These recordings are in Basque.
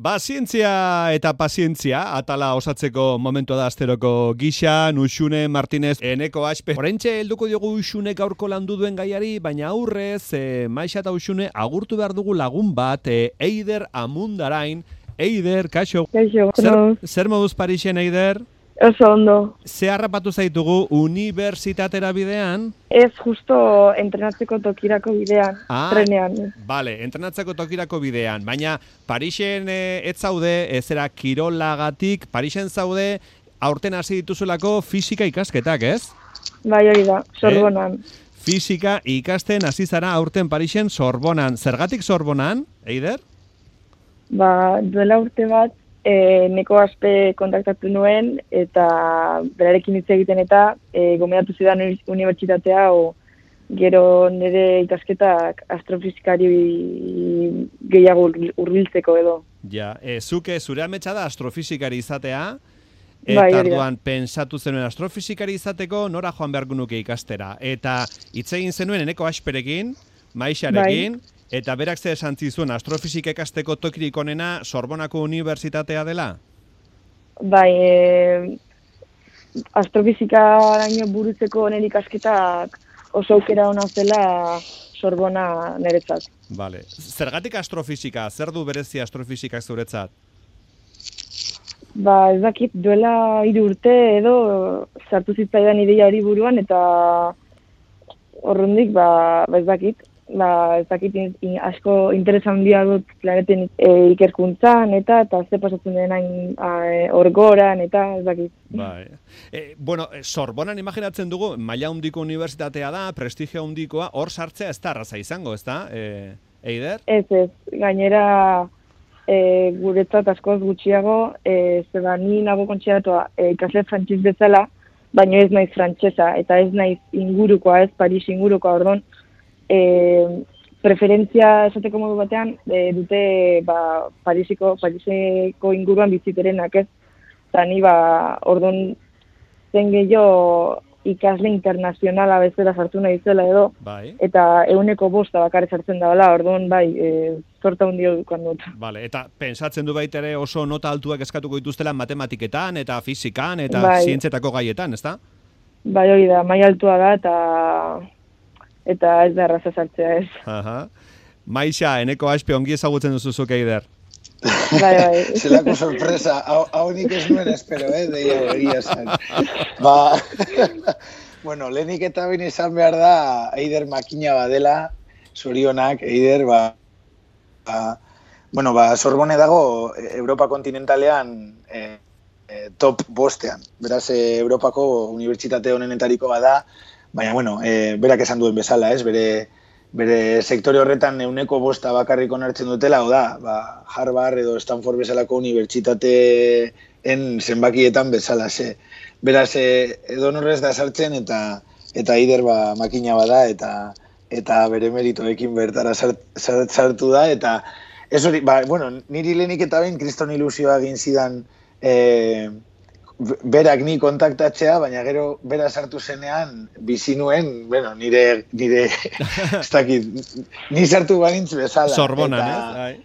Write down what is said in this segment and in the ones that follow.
Pazientzia eta pazientzia, atala osatzeko momentu da asteroko gisa, Nuxune, Martinez, Eneko Aspe. Horentxe, helduko diogu Uxune gaurko landu duen gaiari, baina aurrez, e, Maixa eta Uxune, agurtu behar dugu lagun bat, e, Eider Amundarain. Eider, kaixo. Kaixo, zer, zer moduz Parixen, Eider? Oso ondo. Ze harrapatu zaitugu unibertsitatera bidean? Ez justo entrenatzeko tokirako bidean, ah, trenean. Bale, entrenatzeko tokirako bidean. Baina Parixen e, ez zaude, ez era kirolagatik, Parixen zaude aurten hasi dituzulako fisika ikasketak, ez? Bai, hori da, sorbonan. Eh? Fisika ikasten hasi zara aurten Parixen sorbonan. Zergatik sorbonan, Eider? Ba, duela urte bat, e, neko aspe kontaktatu nuen eta berarekin hitz egiten eta e, gomendatu zidan unibertsitatea o gero nire ikasketak astrofizikari gehiago urbiltzeko edo. Ja, e, zuke zure ametsa da astrofizikari izatea, eta bai, arduan pensatu zenuen astrofizikari izateko nora joan behar nuke ikastera. Eta hitz egin zenuen eneko asperekin, maixarekin, bai. Eta berak ze esan zizuen astrofizika ikasteko tokirik onena Sorbonako Unibertsitatea dela? Bai, e, astrofizika daño burutzeko honen ikasketak oso aukera ona zela Sorbona niretzat. Vale. Zergatik astrofizika? Zer du berezi astrofizika zuretzat? Ba, ez dakit, duela hiru urte edo sartu zitzaidan ideia hori buruan eta horrendik, ba, ba, ez dakit, ba, ez dakit in, asko interesa handia dut planeten e, ikerkuntzan eta eta ze pasatzen denain orgoran eta ez dakit. Bai. E, bueno, Sorbonan imaginatzen dugu, maila hundiko unibertsitatea da, prestigio hundikoa, hor sartzea ez da arraza izango, ez da, e, Eider? Ez, ez, gainera e, guretzat askoz gutxiago, e, zeba ni nago kontxeratua e, ikasle frantziz bezala, baina ez naiz frantsesa eta ez naiz ingurukoa, ez Paris ingurukoa, ordon, e, preferentzia esateko modu batean e, dute ba, Parisiko, Pariseko inguruan biziterenak ez. Eta ni ba, orduan zen gehiago ikasle internazionala bezala sartu nahi zela edo, bai. eta euneko bosta bakarri sartzen da, bala, orduan bai, e, zorta hundio dukan dut. Vale, eta pensatzen du baitere oso nota altuak eskatuko dituztela matematiketan, eta fizikan, eta bai. zientzetako gaietan, ezta? Bai, hori da, mai altua da, eta eta ez da erraza sartzea ez. Aha. Maixa, eneko aspe ongi ezagutzen duzu zuke eider. Bai, bai. Zelako sorpresa, hau nik ez nuen espero, eh, deia begia zen. Ba, bueno, lehenik eta bine izan behar da, eider makina badela, zorionak, eider, ba, ba, bueno, ba, Sorbone dago Europa kontinentalean eh, eh, top bostean. Beraz, eh, Europako unibertsitate honenetariko bada, baina, bueno, e, berak esan duen bezala, ez, bere, bere sektore horretan euneko bosta bakarrik onartzen dutela, da, ba, Harvard edo Stanford bezalako unibertsitateen zenbakietan bezala, ze. Beraz, e, edo norrez da sartzen eta eta ider ba, makina bada eta eta bere meritoekin bertara sartu da, eta ez hori, ba, bueno, niri lehenik eta ben kriston ilusioa egin zidan e, berak ni kontaktatzea, baina gero bera sartu zenean bizi nuen, bueno, nire nire ez dakit, ni sartu banintz bezala. Sorbonan, eta, Bai,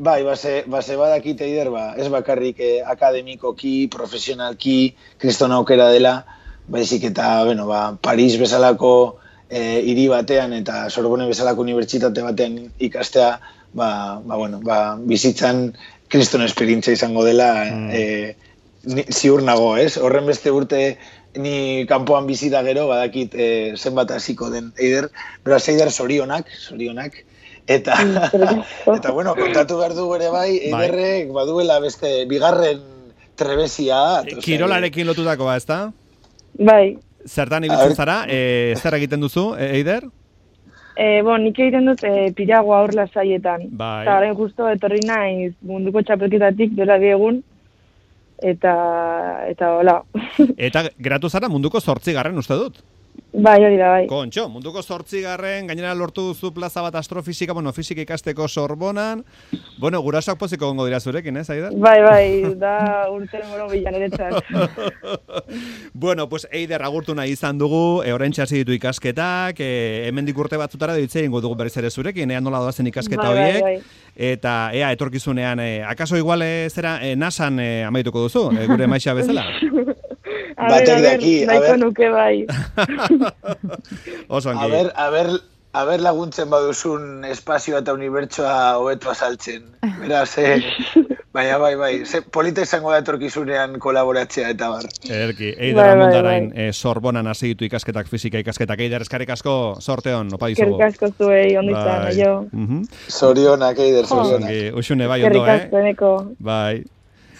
bai base, base badakite ider, ba, ez bakarrik eh, akademikoki, profesionalki, kriston aukera dela, baizik eta, bueno, ba, Paris bezalako eh, hiri batean eta Sorbonne bezalako unibertsitate batean ikastea, ba, ba, bueno, ba, bizitzan kriston esperientzia izango dela, mm. eh, ni, ziur nago, ez? Horren beste urte ni kanpoan bizi da gero, badakit e, zenbat hasiko den Eider, beraz Eider sorionak, sorionak. Eta, eta bueno, kontatu behar du ere bai, bai. Eiderrek baduela beste bigarren trebesia. E, kirolarekin lotutakoa, ezta? Bai. Zertan ibiltzen zara, e, zer egiten duzu, e, Eider? E, bon, nik egiten dut e, piragoa hor lasaietan. Bai. Eta garen justo etorri naiz munduko txapelketatik dela diegun, eta eta hola. eta gratu zara munduko zortzi garren uste dut? Bai, hori da, bai. Kontxo, munduko zortzigarren, gainera lortu duzu plaza bat astrofizika, bueno, fizika ikasteko sorbonan. Bueno, gurasoak poziko gongo dira zurekin, eh, Aider? Bai, bai, da urten moro bilan bueno, pues Eider agurtu nahi izan dugu, e, orain txasi ditu ikasketak, e, hemen urte batzutara ditze ingo dugu berriz ere zurekin, ea nola doazen ikasketa bai, bai horiek. Bai, bai. Eta ea, etorkizunean, e, akaso igual e, zera e, nasan e, amaituko duzu, e, gure maixa bezala? Batek daki, a ver, nuke bai. Oso A ver, a ver, a ver laguntzen baduzun espazio eta unibertsoa hobeto azaltzen. Beraz, eh, baina bai, bai, ze polita izango da etorkizunean kolaboratzea eta bar. Erki, eider bai, amundarain, bai, bai. Eh, sorbonan hasi ditu ikasketak, fizika ikasketak, eider eskarrik asko, sorteon, opa dizugu. Eskarrik asko zuei, ondizan, bai. jo. Uh -huh. Sorionak, eider, sorionak. Usune, bai, ondo, eh? Eskarrik asko, Bai.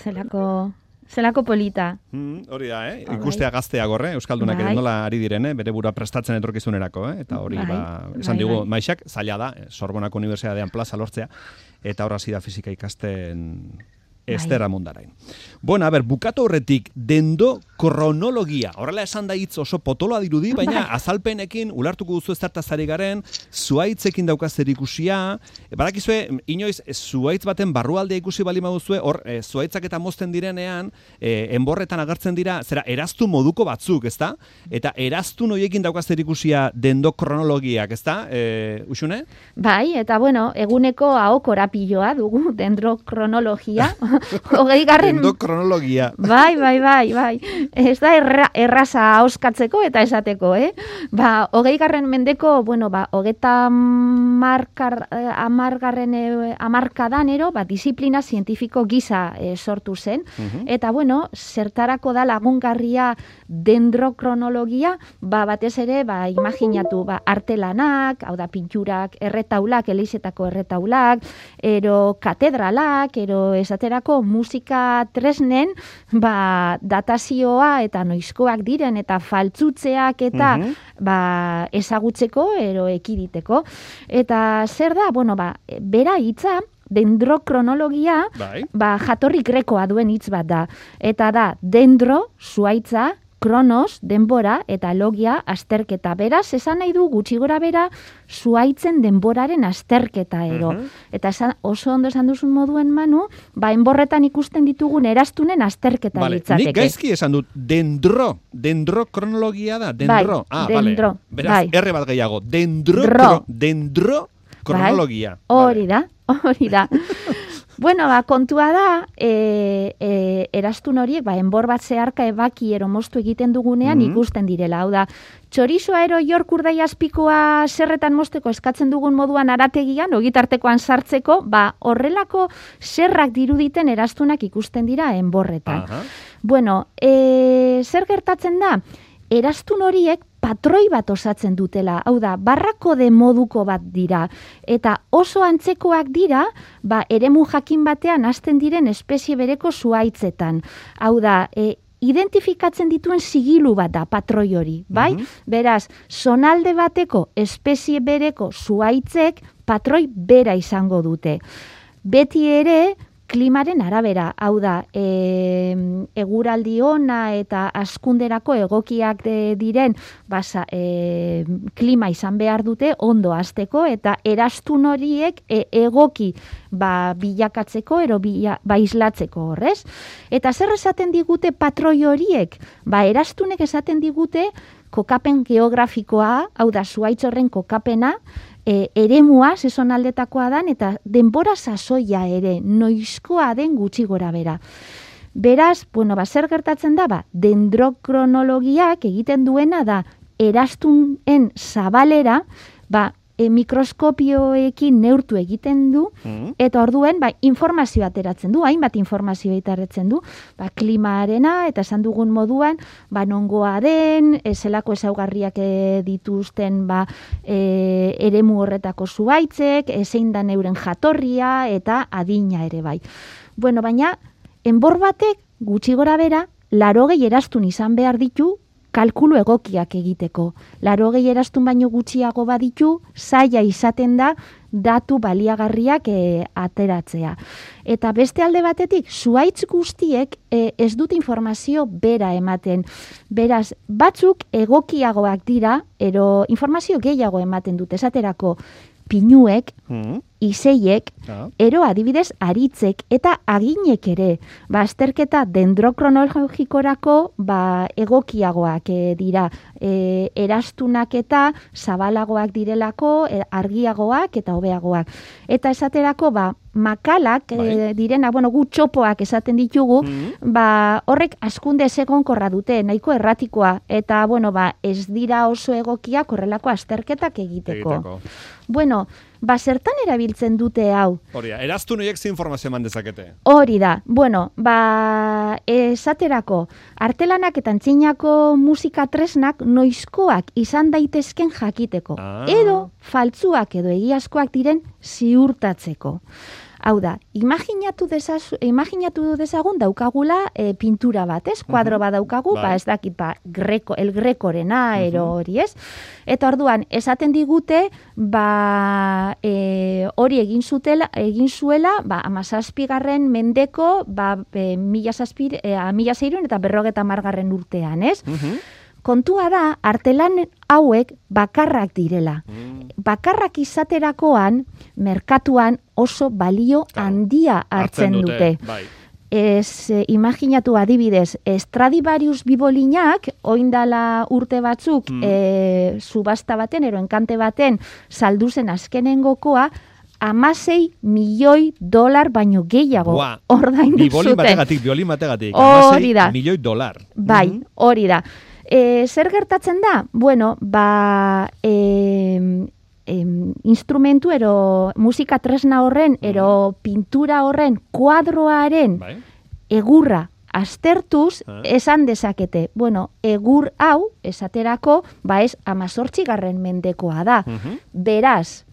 Zelako... Zelako polita. Mm, hori da, eh? Bai. Ikustea gaztea gorre, Euskaldunak bai. nola ari diren, eh? bere bura prestatzen etorkizunerako, eh? Eta hori, bai. ba, esan bai, digu, bai. maixak, zaila da, eh, Sorbonako Unibertsitatean plaza lortzea, eta horra da fizika ikasten Bai. Estera mundarain. Bueno, a ber, bukatu horretik, dendo kronologia. Horrela esan da hitz oso potoloa dirudi, baina bai. azalpenekin ulartuko duzu ez zari garen, zuaitzekin daukaz ikusia. E, barakizue, inoiz, zuaitz baten barrualdea ikusi bali maduzue, hor, e, zuaitzak eta mozten direnean, e, enborretan agertzen dira, zera, eraztu moduko batzuk, ezta? Eta eraztu noiekin daukaz ikusia dendo kronologiak, ezta? E, usune? Bai, eta bueno, eguneko hau korapilloa dugu, dendro kronologia, hogei garren... Endo kronologia. Bai, bai, bai, bai. Ez da erra, erraza auskatzeko eta esateko, eh? Ba, hogei garren mendeko, bueno, ba, hogeta markar, eh, amargarren eh, amarkadan ero, ba, disiplina zientifiko gisa eh, sortu zen. Mhm. Eta, bueno, zertarako da lagungarria dendrokronologia, ba, batez ere, ba, imaginatu, ba, artelanak, hau da, pinturak, erretaulak, elizetako erretaulak, ero katedralak, ero esatera musika tresnen ba, datazioa eta noizkoak diren eta faltzutzeak eta mm ba, ezagutzeko ero ekiditeko. Eta zer da, bueno, ba, bera hitza, dendrokronologia bai. ba, jatorri grekoa duen hitz bat da. Eta da, dendro, zuaitza, kronos, denbora eta logia azterketa. Beraz, esan nahi du gutxi gora bera zuaitzen denboraren azterketa ero. Eta esan, oso ondo esan duzun moduen manu, ba, enborretan ikusten ditugun eraztunen azterketa vale. litzateke. Nik gaizki esan dut, dendro, dendro kronologia da, dendro. Bai, ah, dendro. Vale. Beraz, bai. erre bat gehiago, dendro, Dro. dendro kronologia. Bai. Hori da, hori da. Bueno, ba, kontua da, e, e, erastun horiek, ba, enbor bat zeharka ebaki ero moztu egiten dugunean mm ikusten direla. Hau da, txorizoa ero jorkurdai azpikoa zerretan mozteko eskatzen dugun moduan arategian, ogitartekoan sartzeko, ba, horrelako zerrak diruditen erastunak ikusten dira enborretan. Bueno, e, zer gertatzen da? Erastun horiek patroi bat osatzen dutela, hau da, barrako de moduko bat dira, eta oso antzekoak dira, ba, eremu jakin batean hasten diren espezie bereko zuaitzetan. Hau da, e, identifikatzen dituen sigilu bat da patroi hori, bai? Mhm. Beraz, sonalde bateko espezie bereko zuaitzek patroi bera izango dute. Beti ere, klimaren arabera, hau da, e, eguraldi ona eta askunderako egokiak de, diren basa, e, klima izan behar dute ondo azteko eta erastun horiek e, egoki ba, bilakatzeko ero bila, ba, islatzeko horrez. Eta zer esaten digute patroi horiek? Ba, erastunek esaten digute kokapen geografikoa, hau da, zuaitzorren kokapena, e, eremua aldetakoa dan eta denbora sasoia ere noizkoa den gutxi gora bera. Beraz, bueno, ba, zer gertatzen da, ba, dendrokronologiak egiten duena da erastunen zabalera, ba, e, mikroskopioekin neurtu egiten du, mm-hmm. eta orduen ba, informazio ateratzen du, hainbat informazio itarretzen du, ba, klimaarena, eta esan dugun moduan, ba, nongoa den, e, zelako ezaugarriak e, dituzten ba, e, eremu horretako zuaitzek, ezein da neuren jatorria, eta adina ere bai. Bueno, baina, enbor batek, gutxi gora bera, larogei erastun izan behar ditu, kalkulu egokiak egiteko. Laro gehi erastun baino gutxiago baditu, zaila izaten da datu baliagarriak e, ateratzea. Eta beste alde batetik, zuaitz guztiek e, ez dut informazio bera ematen. Beraz, batzuk egokiagoak dira, ero informazio gehiago ematen dut, esaterako pinuek, mm iseiek, ero adibidez aritzek eta aginek ere, ba, azterketa dendrokronologikorako ba, egokiagoak e, dira, e, erastunak eta zabalagoak direlako, e, argiagoak eta hobeagoak. Eta esaterako, ba, makalak e, direna, bueno, gu txopoak esaten ditugu, mm-hmm. ba, horrek askunde korra dute, nahiko erratikoa, eta, bueno, ba, ez dira oso egokiak horrelako azterketak egiteko. egiteko. Bueno, ba, zertan erabiltzen dute hau? Hori da, eraztu noiek informazio eman dezakete? Hori da, bueno, ba, esaterako, artelanak eta antzinako musika tresnak noizkoak izan daitezken jakiteko. Ah. Edo, faltzuak edo egiazkoak diren ziurtatzeko. Hau da, imaginatu, dezaz, imaginatu dezagun daukagula e, pintura bat, ez? Kuadro bat daukagu, ba bai. ez dakit, ba, greko, el grekorena, ero hori, ez? Eta orduan, esaten digute, ba, e, hori egin zutela, egin zuela, ba, amazazpigarren mendeko, ba, e, mila, zazpir, e, mila zeirun eta berrogeta margarren urtean, ez? Kontua da artelan hauek bakarrak direla. Mm. Bakarrak izaterakoan merkatuan oso balio handia hartzen dute. Bai. Ez, eh, imaginatu adibidez, Stradivarius bibolinak, oindala urte batzuk, mm. eh, subasta baten, ero enkante baten, salduzen azkenengokoa, amasei milioi dolar baino gehiago ordain zuten. Bibolin bategatik, biolin bategatik. Hori da. milioi dolar. Bai, mm-hmm. hori da. E, zer gertatzen da? Bueno, ba, e, e, instrumentu ero musika tresna horren, ero pintura horren, kuadroaren bai. egurra aztertuz ah. esan dezakete. Bueno, egur hau, esaterako, ba ez amazortzi garren mendekoa da. Beraz,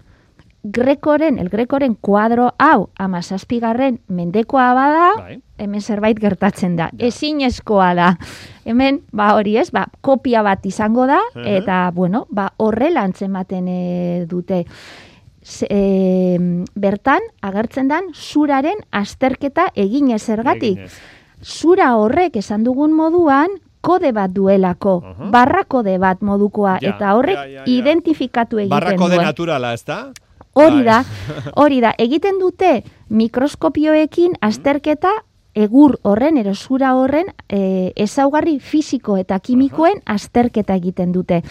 Grekoren, el Grekoren kuadro hau amazazpigarren mendekoa bada, bai. Hemen zerbait gertatzen da. Ja. Ezin da. Hemen, ba hori ez, ba, kopia bat izango da, eta, bueno, ba, horrela antzematen e, dute. e, bertan, agertzen dan, zuraren azterketa egin ezergatik. Zura horrek esan dugun moduan, kode bat duelako, uh -huh. barra kode bat modukoa, eta horrek identifikatu egiten duen. Barra kode naturala, ez da? Hori da, hori da, egiten dute mikroskopioekin azterketa egur horren, erosura horren, e, ezaugarri fisiko eta kimikoen azterketa egiten dute.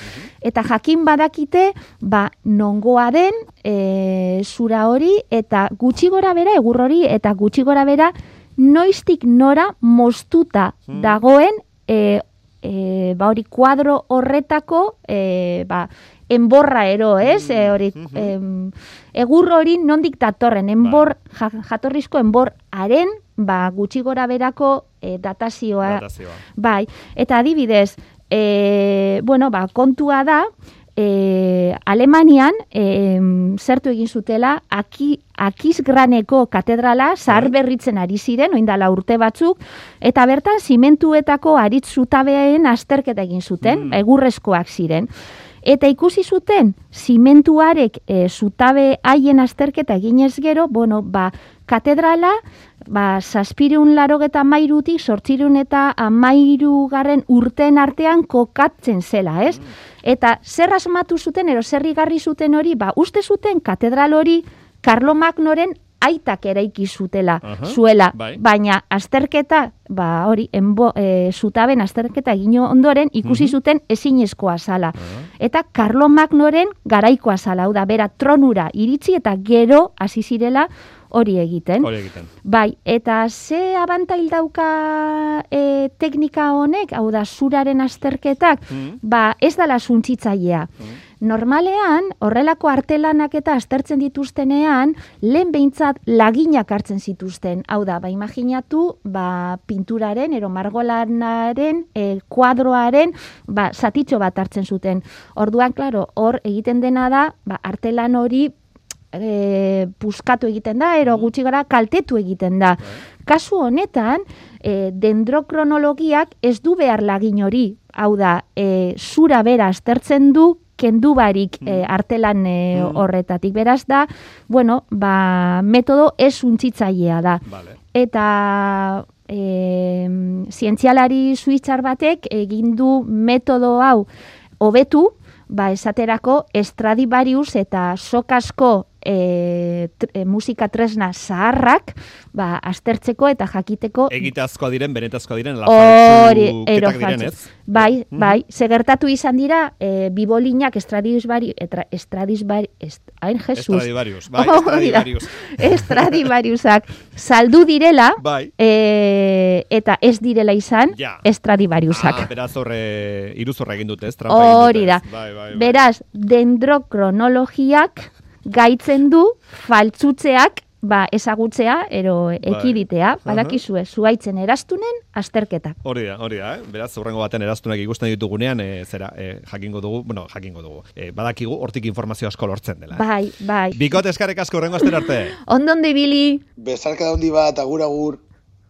Eta jakin badakite, ba, nongoa den e, zura hori, eta gutxi gora bera, egur hori, eta gutxi gora bera, noiztik nora moztuta hmm. dagoen, e, e, ba hori kuadro horretako, e, ba, enborra ero, ez? E, hori, em, egur hori nondik datorren, enbor, bai. jatorrizko enbor haren, ba, gutxi gora berako e, datazioa. datazioa. Bai, eta adibidez, e, bueno, ba, kontua da, e, Alemanian e, zertu egin zutela aki, akizgraneko katedrala zahar berritzen ari ziren, oindala urte batzuk, eta bertan zimentuetako aritz zutabeen azterketa egin zuten, mm. egurrezkoak ziren. Eta ikusi zuten, zimentuarek e, zutabe haien azterketa eginez gero, bueno, ba, katedrala, ba, saspirun laro eta mairutik, sortzirun eta amairu garren urten artean kokatzen zela, ez? Mm. Eta zer asmatu zuten, ero zerri garri zuten hori, ba, uste zuten katedral hori Karlo Magnoren aitak eraiki zutela, zuela, bai. baina azterketa, ba, hori, enbo, e, zutaben azterketa egin ondoren, ikusi zuten ezinezkoa zala. Eta Karlo Magnoren garaikoa zala, hau da, bera tronura iritsi eta gero hasi zirela hori egiten. Hori egiten. Bai, eta ze abantail dauka e, teknika honek, hau da, zuraren azterketak, mm. ba, ez dala suntzitzailea. Mm. Normalean, horrelako artelanak eta aztertzen dituztenean, lehen behintzat laginak hartzen zituzten. Hau da, ba, imaginatu, ba, pinturaren, ero margolanaren, e, kuadroaren, ba, zatitxo bat hartzen zuten. Orduan, klaro, hor egiten dena da, ba, artelan hori e, puskatu egiten da, ero gutxi gara kaltetu egiten da. Bai. Kasu honetan, e, dendrokronologiak ez du behar lagin hori hau da, e, zura bera aztertzen du, kendu barik e, artelan e, horretatik. Beraz da, bueno, ba, metodo ez untzitzailea da. Vale. Eta e, zientzialari suitzar batek egin du metodo hau hobetu, ba, esaterako Stradivarius eta sokasko e, e, musika tresna zaharrak, ba, aztertzeko eta jakiteko... Egitazkoa diren, benetazkoa diren, Hori, diren, ez? Bai, mm -hmm. bai, segertatu izan dira, e, bibolinak Stradivarius, etra, Stradivarius, est, hain Jesus. Stradivarius, bai, Stradivarius. Stradivariusak saldu direla, bai. e, eta ez direla izan, ja. Stradivariusak. Ah, beraz horre, iruzorra egin dute, ez? Hori da. Bai, bai, bai. Beraz, dendrokronologiak gaitzen du faltzutzeak ba, ezagutzea, ero bai. ekiditea, bai. badakizue, zuaitzen erastunen azterketa. Hori da, hori da, eh? beraz, urrengo baten erastunak ikusten ditugunean, e, zera, e, jakingo dugu, bueno, jakingo dugu, e, badakigu, hortik informazio asko lortzen dela. Bai, bai. Bikot eskarek asko urrengo aster arte. Ondon de bili. Bezarka da bat, agur agur.